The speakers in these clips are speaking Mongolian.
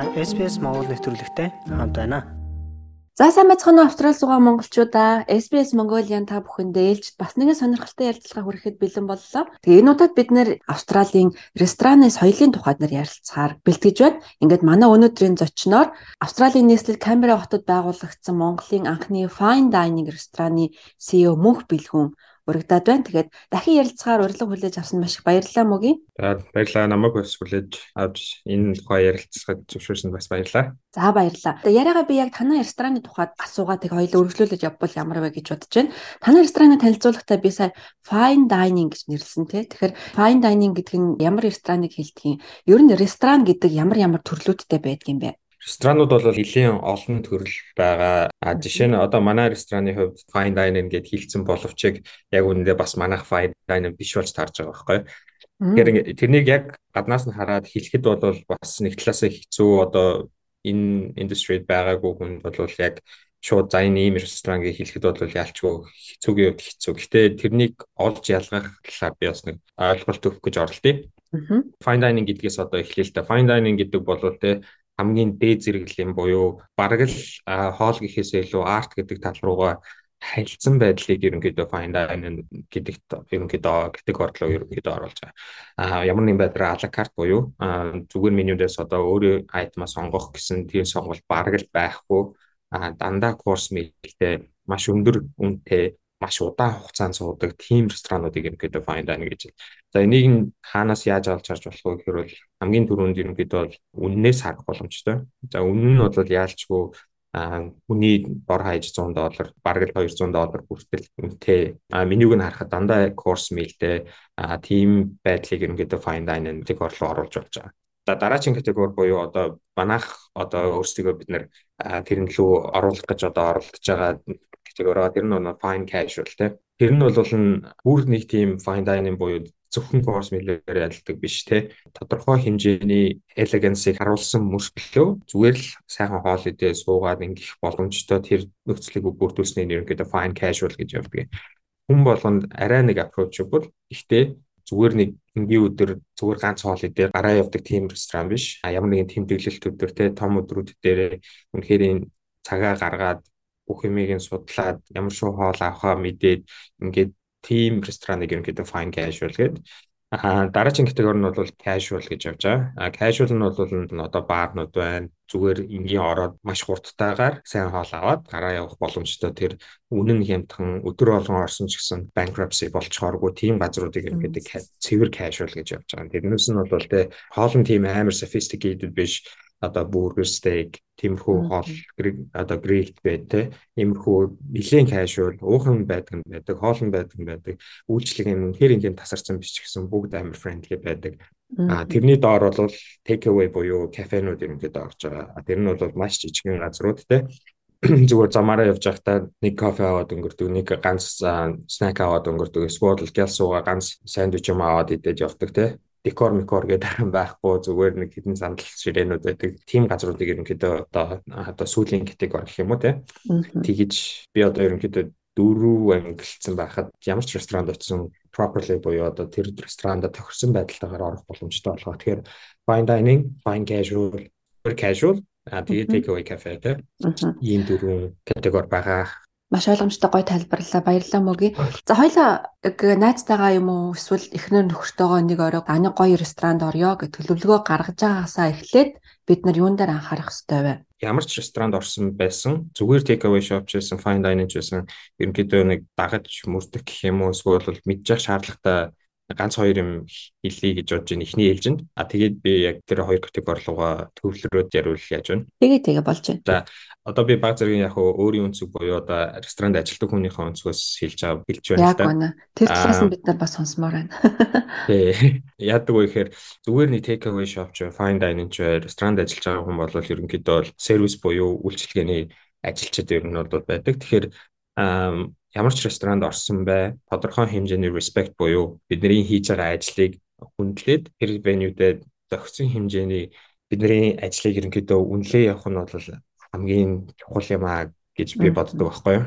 Та SPS Монгол нэвтрүүлэгтэй хамт байна. За сайн байцгаана уу Австрали зугаа монголчуудаа SBS Mongolian та бүхэндээ ээлжид бас нэгэн сонирхолтой ярилцлага хүрэхэд бэлэн боллоо. Тэгээ энэ удаад бид нэр Австралийн рестораны соёлын тухайд нар ярилцахаар бэлтгэж байна. Ингээд манай өнөөдрийн зочноор Австралийн нийслэл Камбера хотод байгуулагдсан Монголын анхны fine dining рестораны CEO Мөнх Бэлгүн урагдаад байна. Тэгээд дахин ярилцахаар урилга хүлээж авсан маш их баярлалаа мөгийн. За баярлалаа намайг бас хүлээж авч энэ тухай ярилцахад зөвшөөрсөнд бас баярлалаа. За баярлалаа. Тэгээд яриагаа би яг танай рестораны тухайд асуугаад тэг хоёул өргөжлүүлж явбал ямар вэ гэж бодож байна. Танай рестораны танилцуулгахдаа би сая fine dining гэж нэрлсэн тий. Тэгэхээр fine dining гэдэг нь ямар рестораныг хэлдэг юм? Ер нь ресторан гэдэг ямар ямар төрлүүдтэй байдгийм бэ? Ресторанууд бол нэлийн олон төрөл байгаа. А жишээ нь одоо манай рестораны хувьд fine dining гэд хэлсэн боловч яг үүндээ бас манайх fine dining биш болж таарж байгаа байхгүй. Тэгэхээр тэрнийг яг гаднаас нь хараад хэлэхэд бол бас нэг талаасаа хэцүү одоо энэ индустрид байгаагүй хүнд бол яг шууд за энэ ийм ресторан гэж хэлэхэд бол ялчгүй хэцүүгийн хувьд хэцүү. Гэтэ тэрнийг олж ялгах талаар би бас нэг ойлголт өгөх гэж оролдъё. Fine dining гэдгээс одоо эхлэе л да. Fine dining гэдэг бол те хамгийн дээд зэрэглэлийн буюу бараг л хоол гэхээсээ илүү арт гэдэг тал руугаа харилцсан байдлыг ерөнхийдөө fine dining гэдэгт ерөнхийдөө категорид руу ерөнхийдөө оруулж байгаа. А ямар нэгэн байдлаар ала карт буюу зүгээр менюдээс одоо өөрөө айтмаа сонгох гэсэн тийм сонголт бараг л байхгүй. А дандаа курс мэлтэй маш өндөр үнэтэй маш удаан хугацаанд суудаг team ресторануудыг ерөнхийдөө fine dining гэж. За энийг нь хаанаас яаж олж харж болох вэ гэхээр бол хамгийн түрүүнд ерөнхийдөө бол үннээс харах боломжтой. За үнэн нь бол яалчгүй а хүний бор хаяж 100 доллар бараг л 200 доллар хүртэл үнэтэй а менюг нь харахад дандаа курс мэлтэй а тийм байдлыг ерөнхийдөө fine dining категорид оруулж болж байгаа. Дараагийн категори буюу одоо манайх одоо өөрсдөө бид нэр тэрэн лүү оруулах гэж одоо оролдож байгаа категороо тэр нь fine casual те. Тэр нь бол бүр нэг тийм fine dining буюу зөвхөн course meal-ээр ялдаг биш те. Тодорхой хэмжээний elegance-ыг харуулсан мөртлөө зүгээр л сайхан хоол идээ суугаад ингэх боломжтой тэр нөхцөлийг бүрдүүлснээр ерөнхийдөө fine casual гэж явдаг. Хүн болгонд арай нэг approachable. Гэхдээ зүгээр нэг энгийн өдөр зүгээр ганц хоол идээр гараа явдаг тийм ресторан биш. А ямар нэгэн тэмдэглэлт өдөр те том өдрүүд дээр үнэхээр энэ цагаа гаргаад бүх юмыг нь судлаад ямар шүү хоол авахаа мэдээд ингээд team рестораныг ерөнхийдөө fine casual гэдэг. Аа дараагийн категори нь бол casual гэж явж байгаа. А casual нь бол одоо баарнууд байна. Зүгээр энгийн ороод маш хурдтайгаар сайн хоол аваад гараа явах боломжтой тэр үнэн хямдхан өдөр болгон орсон ч гэсэн bankruptcy болцохооргүй тийм газруудыг ингээд цэвэр casual гэж явж байгаа. Тэрнээс нь бол тэ хоолн тийм амар sophisticated биш одоо бургер стейк тиймэрхүү хоол одоо грилд бай тэ иймэрхүү нэлээд кашуал уухан байдаг нь байдаг хоолн байдаг нь байдаг үйлчлэг юм үнэхээр ингээд тасарсан биш гэсэн бүгд амар фрэндли байдаг. А тэрний доор бол take away буюу кафенууд ерөнхийдөө орж байгаа. Тэр нь бол маш жижигхэн газрууд тэ. Зүгээр замаараа явж байхдаа нэг кофе аваад өнгөрдөг, нэг ганц снэк аваад өнгөрдөг, эсвэл гял суугаа ганц сандвич юм аваад идэж явдаг те декор мекор гэдэг байхгүй зүгээр нэг хідэн сандал ширээнүүд байдаг. Тим газруудыг ерөнхийдөө одоо одоо сүүлийн категори гэх юм уу те. Тэгэж би одоо ерөнхийдөө дөрөв ангилсан байхад ямар ч ресторанд очисон properly буюу одоо тэр ресторанда тохирсон байдалтайгаар орох боломжтой болгоо. Тэгэхээр fine dining, fine casual, casual а тэгээ take away cafe те. Ийм дөрвөн категори байгаа маш ойлгомжтой гой тайлбарлалаа. Баярлалаа мөгийн. За хоёлаа найзтайгаа юм уу эсвэл эхнэр нөхөртөөгөө нэг орой аны гоё ресторанд орё гэж төлөвлөгөө гаргаж байгаагасаа эхлээд бид нар юун дээр анхаарах хэрэгтэй вэ? Ямар ч ресторанд орсон байсан зүгээр take away shop ч байсан fine dining ч байсан ерөнхийдөө нэг дагаж мөрдөх гэх юм уу эсвэл мэдчих шаардлагатай ганц хоёр юм хэлье гэж бодож байна эхний ээлжинд. А тэгээд би яг тэр хоёр категори руугаа төвлөрөөд яривал яаж байна? Тэгээ тэгээ болж байна. За одоо би баг зэргийн яг өөрийн өнцөг буюу одоо ресторанд ажилладаг хүнийхээ өнцгөөс хэлж байгаа хэлж байна л да. Яг байна. Тэр талаас нь бид нар бас сонсомоор байна. Тий. Яадаг вэ гэхээр зүгээр нэг take away shop ч fine dining ч ресторанд ажиллаж байгаа хүн бол ерөнхийдөө сервис буюу үйлчилгээний ажилчид ер нь бол байдаг. Тэгэхээр ямар ч ресторанд орсон бай тодорхой хэмжээний respect буюу бидний хийж байгаа ажлыг хүндлээд тэр venue-д зохицсон хэмжээний бидний ажлыг ерөнхийдөө үнэлээ явах нь бол хамгийн чухал юм аа гэж би боддог байхгүй юу.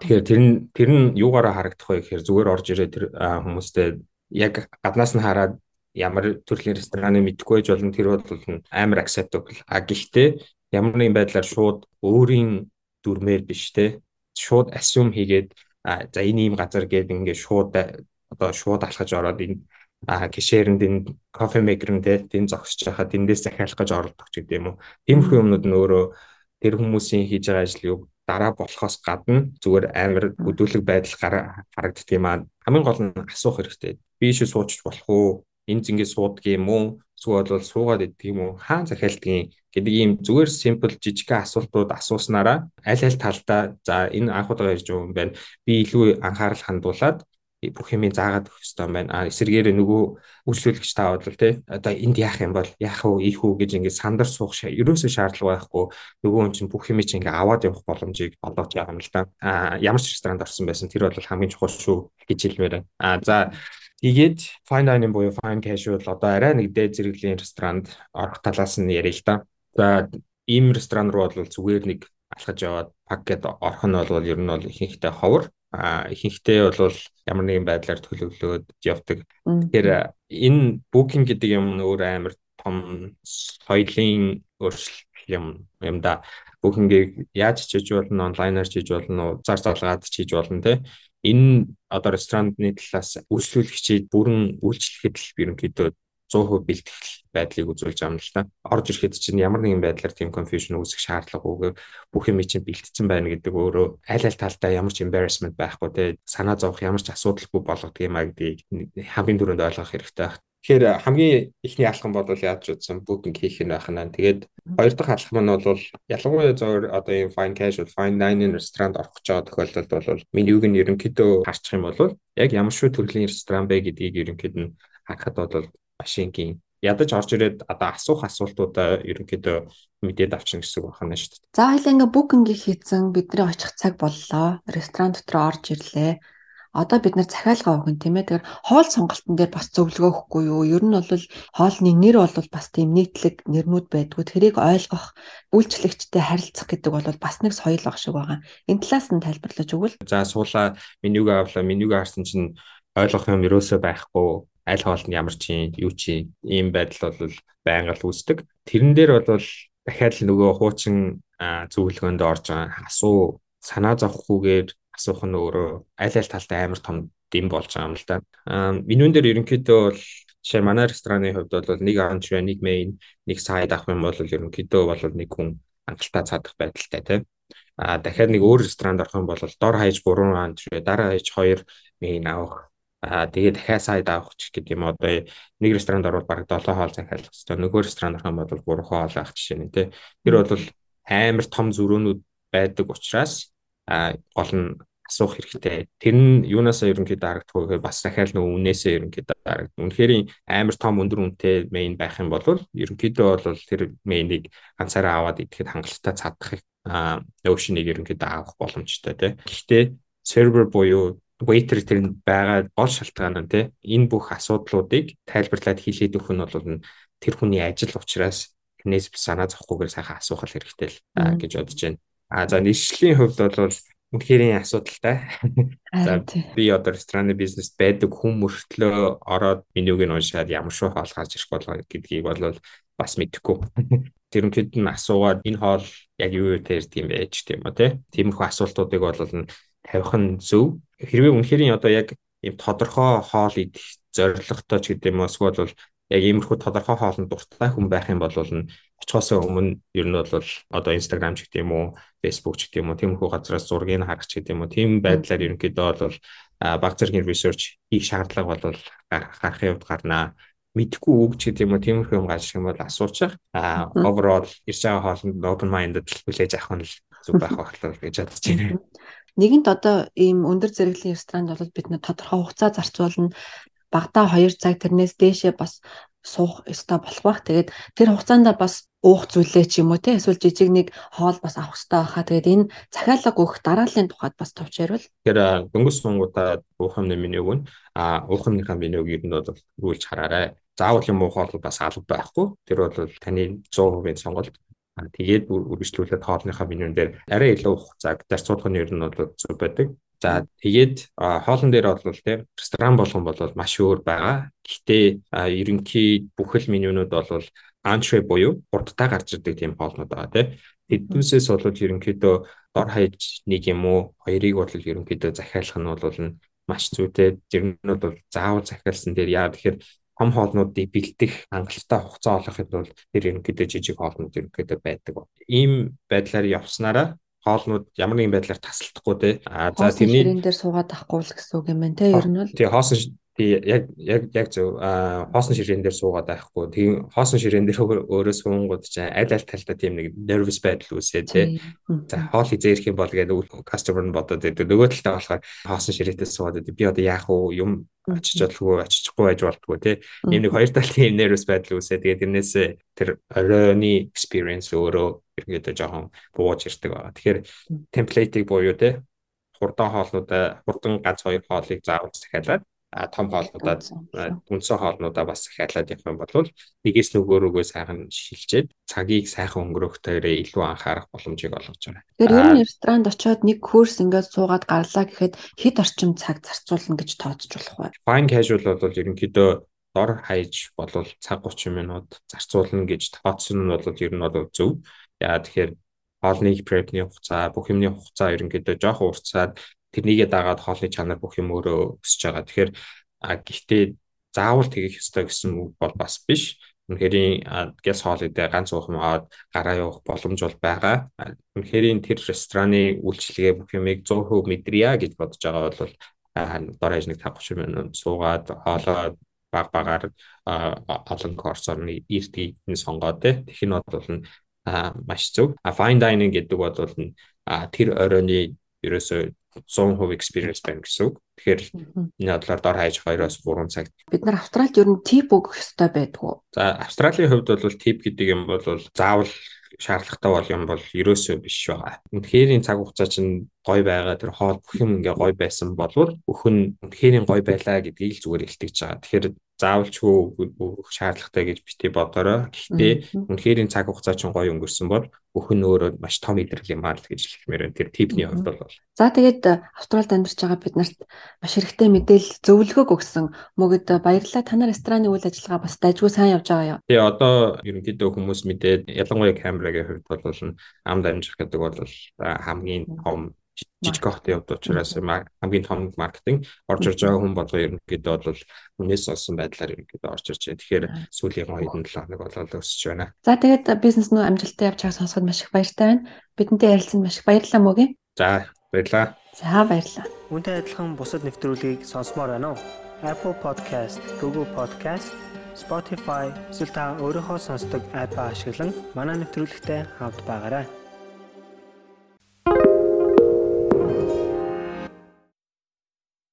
Тэгэхээр тэр нь тэр нь юугаараа харагдах вэ гэхээр зүгээр орж ирээ тэр хүмүүстэй яг гаднаас нь хараад ямар төрлийн рестораны мэдэхгүй байж болно тэр бол амар acceptable. А гэхдээ ямар нэгэн байдлаар шууд өөрийн дүрмээр биш те шууд assume хийгээд за энэ ийм газар гээд ингээд шууд одоо шууд алхаж ороод энэ гişээрэнд энэ кофе мейкер нь те тийм зогсож байхад эндээс захиалах гэж оролдох ч гэдэм юм. Тиймэрхүү юмнууд нь өөрөө тэр хүмүүсийн хийж байгаа ажлыг дараа болохоос гадна зүгээр амар өдөлөг байдал харагддаг юм аа. Хамгийн гол нь асуух хэрэгтэй. Би шүү суучих болох уу? Энэ зингээ суудаг юм уу? Эсвэл бол суугаад идэх юм уу? Хаан захиалдгийг гэдэг ийм зүгээр simple жижигхэн асуултууд асууснараа аль аль талдаа за энэ анхудаага ярьж байгаа юм байна. Би илүү анхаарал хандуулад бүх юмыг заагаад өгөх хэрэгтэй байна. А эсэргээр нөгөө үйлчлүүлэгч та бол тий одоо энд яах юм бол яах вэ ийх үү гэж ингээд сандар суух ерөөсөө шаардлага байхгүй. Нөгөө хүн чинь бүх юмыг чинь ингээд аваад явах боломжийг олгож байгаа юм л да. А ямар ч ресторанд орсон байсан тэр бол хамгийн чухал шүү гэж хэлмээр. А за Тэгээд fine dining буюу fine casual одоо арай нэг дээд зэрэглийн ресторанд орох талаас нь ярил л да. За ийм ресторан руу бол зүгээр нэг алхаж яваад пакет орох нь бол ер нь бол ихэнхдээ ховор а ихэнхдээ бол ямар нэгэн байдлаар төлөвлөөд явдаг. Тэгэхээр энэ booking гэдэг юм өөр амар том соёлын өөрчлөлт юм юм да. Booking-ийг яаж хийж болно, онлайнаар хийж болно, зар залгаад хийж болно те. Энэ одоо рестораны талаас үйлчлүүлэгчид бүрэн үйлчлэхэд л ерөнхийдөө 100% бэлтгэл байдлыг үзүүлж байгаа юм л та. Орж ирэхэд чинь ямар нэгэн байдлаар тийм confusion үүсэх шаардлагагүйгээр бүх юм чинь бэлтгэсэн байна гэдэг өөрөө аль аль талдаа ямар ч embarrassment байхгүй те санаа зовох ямар ч асуудалгүй болгодог юм а гэдгийг хамгийн түрүүнд ойлгох хэрэгтэй байна. Тэгэхээр хамгийн ихний алхам бол яаж утсан booking хийх нь байх нь. Тэгээд хоёр дахь алхам нь бол ялангуяа зөвөр одоо ийм fine casual, fine dining ресторанд орох гэж байгаа тохиолдолд бол менюг нь ерөнхийдөө харчих юм бол яг ямар шүү төрлийн ресторан бэ гэдгийг ерөнхийд нь харахад бол машингийн ядаж орж ирээд одоо асуух асуултуудаа ерөнхийдөө мэдээд авчна гэсэн үг байна шүү дээ. За хоёлаа ингээ booking хийсэн бидний очих цаг боллоо. Ресторан дотор орж ирлээ. Одоо бид нар захиалга өгөн тийм ээ. Тэгэхээр хоол сонголтын дээр бас зөвлөгөө өгөхгүй юу? Ер нь бол хоолны нэр бол бас тийм нийтлэг нэрнүүд байдгүй. Тэрийг ойлгох, үйлчлэгчтэй харилцах гэдэг бол бас нэг соёл баг шиг байгаа. Энэ талаас нь тайлбарлаж өгвөл. За суулаа менюг авлаа. Менюг харсан чинь ойлгох юм ерөөсөө байхгүй аль хоолнд ямар чи юу чи ийм байдал бол байнга л үүсдэг. Тэрэн дээр бол дахиад л нөгөө хуучин зөвлөгөөнд орж асуу санаа зовхгүйгээр асуух нь өөрөө аль аль талтай амар том дэм болж байгаа юм л да. Менюн дээр ерөнхийдөө бол жишээ манай рестораны хувьд бол нэг анч нэг мейн нэг сайд авах юм бол ерөнхийдөө бол нэг хүн хангалттай цадах байдалтай тийм. А дахиад нэг өөр ресторанд орох юм бол дор хаяж 3 анч дараа хаяж 2 мейн авах Аа тэгээ дахиад сайд авах ч гэдэг юм одоо нэг ресторанд орвол бараг 7 хоол захиалах хэрэгтэй. Нөгөө ресторанд орох юм бол 3 хоол авах жишээ нь тий. Тэр бол амар том зөрөөнүүд байдаг учраас аа гол нь асуух хэрэгтэй. Тэр нь юунаас ерөнхийдөө харагдах вэ гэхээр бас дахиад нөгөө үнээсээ ерөнхийдөө харагдана. Үнэхээр амар том өндөр үнэтэй мейн байх юм бол ерөнхийдөө бол тэр мейнийг ганцаараа аваад идэхэд хангалттай цадахыг аа notion-ыг ерөнхийдөө авах боломжтой тий. Гэхдээ сервер буюу waiter тэр нь байгаа гол шалтгаан нь тий энэ бүх асуудлуудыг тайлбарлаад хийлээд өгөх нь бол тэр хүний ажил учраас тэрнээс санаа зовхгүйгээр сайхан асуух хэрэгтэй л гэж бодож байна. А за нийслэлийн хувьд бол үнэхэрийн асуудалтай. За би одоо рестораны бизнес байдаг хүн мөртлөө ороод менюг нь уншаад ямар шүү хоол гарч ирэх болоо гэдгийг бол бас мэдэхгүй. Тэрнтэд нь асуугаад энэ хоол яг юу юу тэрдэг юм бэ ч тийм үү те. Тиймэрхүү асуултуудыг бол тавих нь зөв. Хэрвээ үнэхээр одоо яг ийм тодорхой хоол идэх зорилготой ч гэдэг юм уу эсвэл яг иймэрхүү тодорхой хоолнд дуртай хүн байх юм бол нь очихоос өмнө ер нь бол одоо Instagram ч гэдэг юм уу Facebook ч гэдэг юм уу тиймэрхүү газраас зургийг харах ч гэдэг юм уу тийм байдлаар ерөнхийдөө бол баг зэргийн research хийх шаардлага бол гарахын хувьд гарнаа мэдхгүй үг ч гэдэг юм уу тиймэрхүү юм гарч юм бол асуучих а overall ирж байгаа хоолнд open minded хүлээж авах нь зүг байх болов гэж бодож байна. Нэгэнт одоо ийм өндөр зэрэглэлийн ресторанд бол бид нэ тодорхой хугацаа зарцуулна багтаа 2 цаг тэрнээс дээшээ бас суух ёстой болох бах. Тэгээд тэр хугацаанд бас уух зүйлээ ч юм уу те эсвэл жижиг нэг хоол бас авах ёстой байхаа. Тэгээд энэ захиалга өгөх дарааллын тухайд бас товч ярил. Тэгэхээр дөнгөс сунгуудаа уух юмны менюг нь а уух юмныхаа менюг ер нь бол өгүүлж хараарай. Заавал юм уу хоол бас алга байхгүй. Тэр бол таны 100% сонголт. Тэгээд үргэлжлүүлээд хоолныхаа менюн дээр арай илүү хугацааг зарцуулах нь ер нь бол зөв байдаг. За тэгээд хоолн дээр бол тийм ресторан болгон бол маш өөр байгаа. Гэхдээ ерөнхий бүхэл менюнууд бол антре буюу хурдтай гарч ирдэг тийм хоолнууд байгаа тийм. Тэднээсээс бол ерөнхийдөө дор хаяж нэг юм уу хоёрыг бол ерөнхийдөө захиалах нь бол маш зүйтэй. Тэр нь бол заавал захиалсан дээр яа тэгэхээр том хоолнуудыг бэлдэх хангалттай хугацаа олоход бол тэр ерөнхийдөө жижиг хоолнууд ерөнхийдөө байдаг. Ийм байдлаар явснараа хоолнууд ямар нэгэн байдлаар тасалдахгүй те. А за тэрний дээр суугаад авахгүй л гэсэн үг юм байна те. Ер нь бол тий хоосон тий яг яг яг зөв а хоосон ширээн дээр суугаад байхгүй. Тийм хоосон ширээн дээр өөрөө суунгууд чинь аль аль талдаа тийм нэг nervous байдал үүсээ тий. За хоол хизээрх юм бол гэдэг customer нь бодоод байдаг. Нөгөө талдаа болохоор хоосон ширээтэй суугаад байдаг. Би одоо яах вэ? Юм очиж болгүй очихгүй байж болтгоо тий. Ийм нэг хоёр талын nervous байдал үүсээ. Тэгээд тэрнээс тэр оройны experience өөрөө ерөнхийдөө жоохон бууж ирдэг байгаа. Тэгэхээр template-ийг буюу тий хурдан хоолнуудаа хурдан ганц хоёр хоолыг заавал захиалаад том хоолнуудаа үндсэн хоолнуудаа бас захиалаад явах юм бол нэгээс нөгөө рүүгээ сайхан шилжээд цагийг сайхан өнгөрөх төрөө илүү анхаарах боломжийг олгож байгаа. Тэгэхээр ер нь ресторанд очиод нэг курс ингээд суугаад гарлаа гэхэд хэд орчим цаг зарцуулна гэж тооцож болох вэ? Fine casual бол ерөнхийдөө дор хаяж болвол цаг 30 минут зарцуулна гэж тооцсон нь бол ер нь бол зөв. Яа тэгэхээр хоолны prep-ний хугацаа, бүх юмны хугацаа ерөнхийдөө жоохон уртсаад тэрнийгээ дагаад хоолны чанар бүх юм өөрөө өсөж байгаа. Тэгэхээр гэхдээ заавал тэгэх ёстой гэсэн үг бол бас биш. Үнэхээр гэс хоол идэ ганц уух маад гараа явах боломж бол байгаа. Үнэхээр тэр рестораны үйлчлэгээ бүх юмыг 100% мэдрийа гэж бодож байгаа бол дор хаяж нэг 50 минут суугаад хоолоо баг багаар олон корсоор нэг ирдгийг нь сонгоод тэгэх нь бол маш зөв. Fine dining гэдэг бол тэр оройны ерөөсөө 100% experience байна гэсэн үг. Тэгэхээр энэ бодлоор дор хаяж 2-оос 3 цаг. Бид нар Австралид ер нь тип өгөх хэрэгтэй байдгүй. За Австралийн хувьд бол тип гэдэг юм бол заавал шаардлагатай бол юм бол ерөөсөө биш байгаа. Үнэхээр цаг хугацаа чинь гой байгаа тэр хоол бүх юм ингээ гой байсан болвол өхөн үнэхээр гой байлаа гэдгийг л зүгээр илтгэж байгаа. Тэгэхээр заавалчгүй шаардлагатай гэж бити бодорой. Гэхдээ үнэхээр цаг хугацаа чинь гоё өнгөрсөн бол өхөн өөрөө маш том илэрлэл юм аа л гэж хэлмээр байна. Тэр типний хувьд бол. За тэгээд э, Австралид амьдарч байгаа бид нарт маш хэрэгтэй мэдээлэл зөвлөгөөг өгсөн мөгөд э, баярлалаа. Та нар рестораны үйл ажиллагаа бас дайггүй сайн явж байгаа юу? Тэгээ одоо ерөнхийдөө хүмүүс мэдээд ялангуяа камерагийн хувьд бол амд амжих гэдэг бол хамгийн том жижиг хот явд учраас хамгийн том маркетинг орж ирж байгаа хүн болго ерөнхийдөө бол үнээс олсон байдлаар ерөнхийдөө орж ирж байгаа. Тэгэхээр сүүлийн 2-7 хоног болоод өсөж байна. За тэгээд бизнес нөө амжилттай явж байгааг сонсоход маш их баяртай байна. Бидэнтэй ярилцсанд маш их баярлалаа мөгийн. За баярлалаа. За баярлалаа. Үүнтэй адилхан бусад нэвтрүүлгийг сонсомоор байна уу? Apple Podcast, Google Podcast, Spotify эсвэл та өөрийнхөө сонсдог апп ашиглан манай нэвтрүүлэгтэй хавд байгаарай.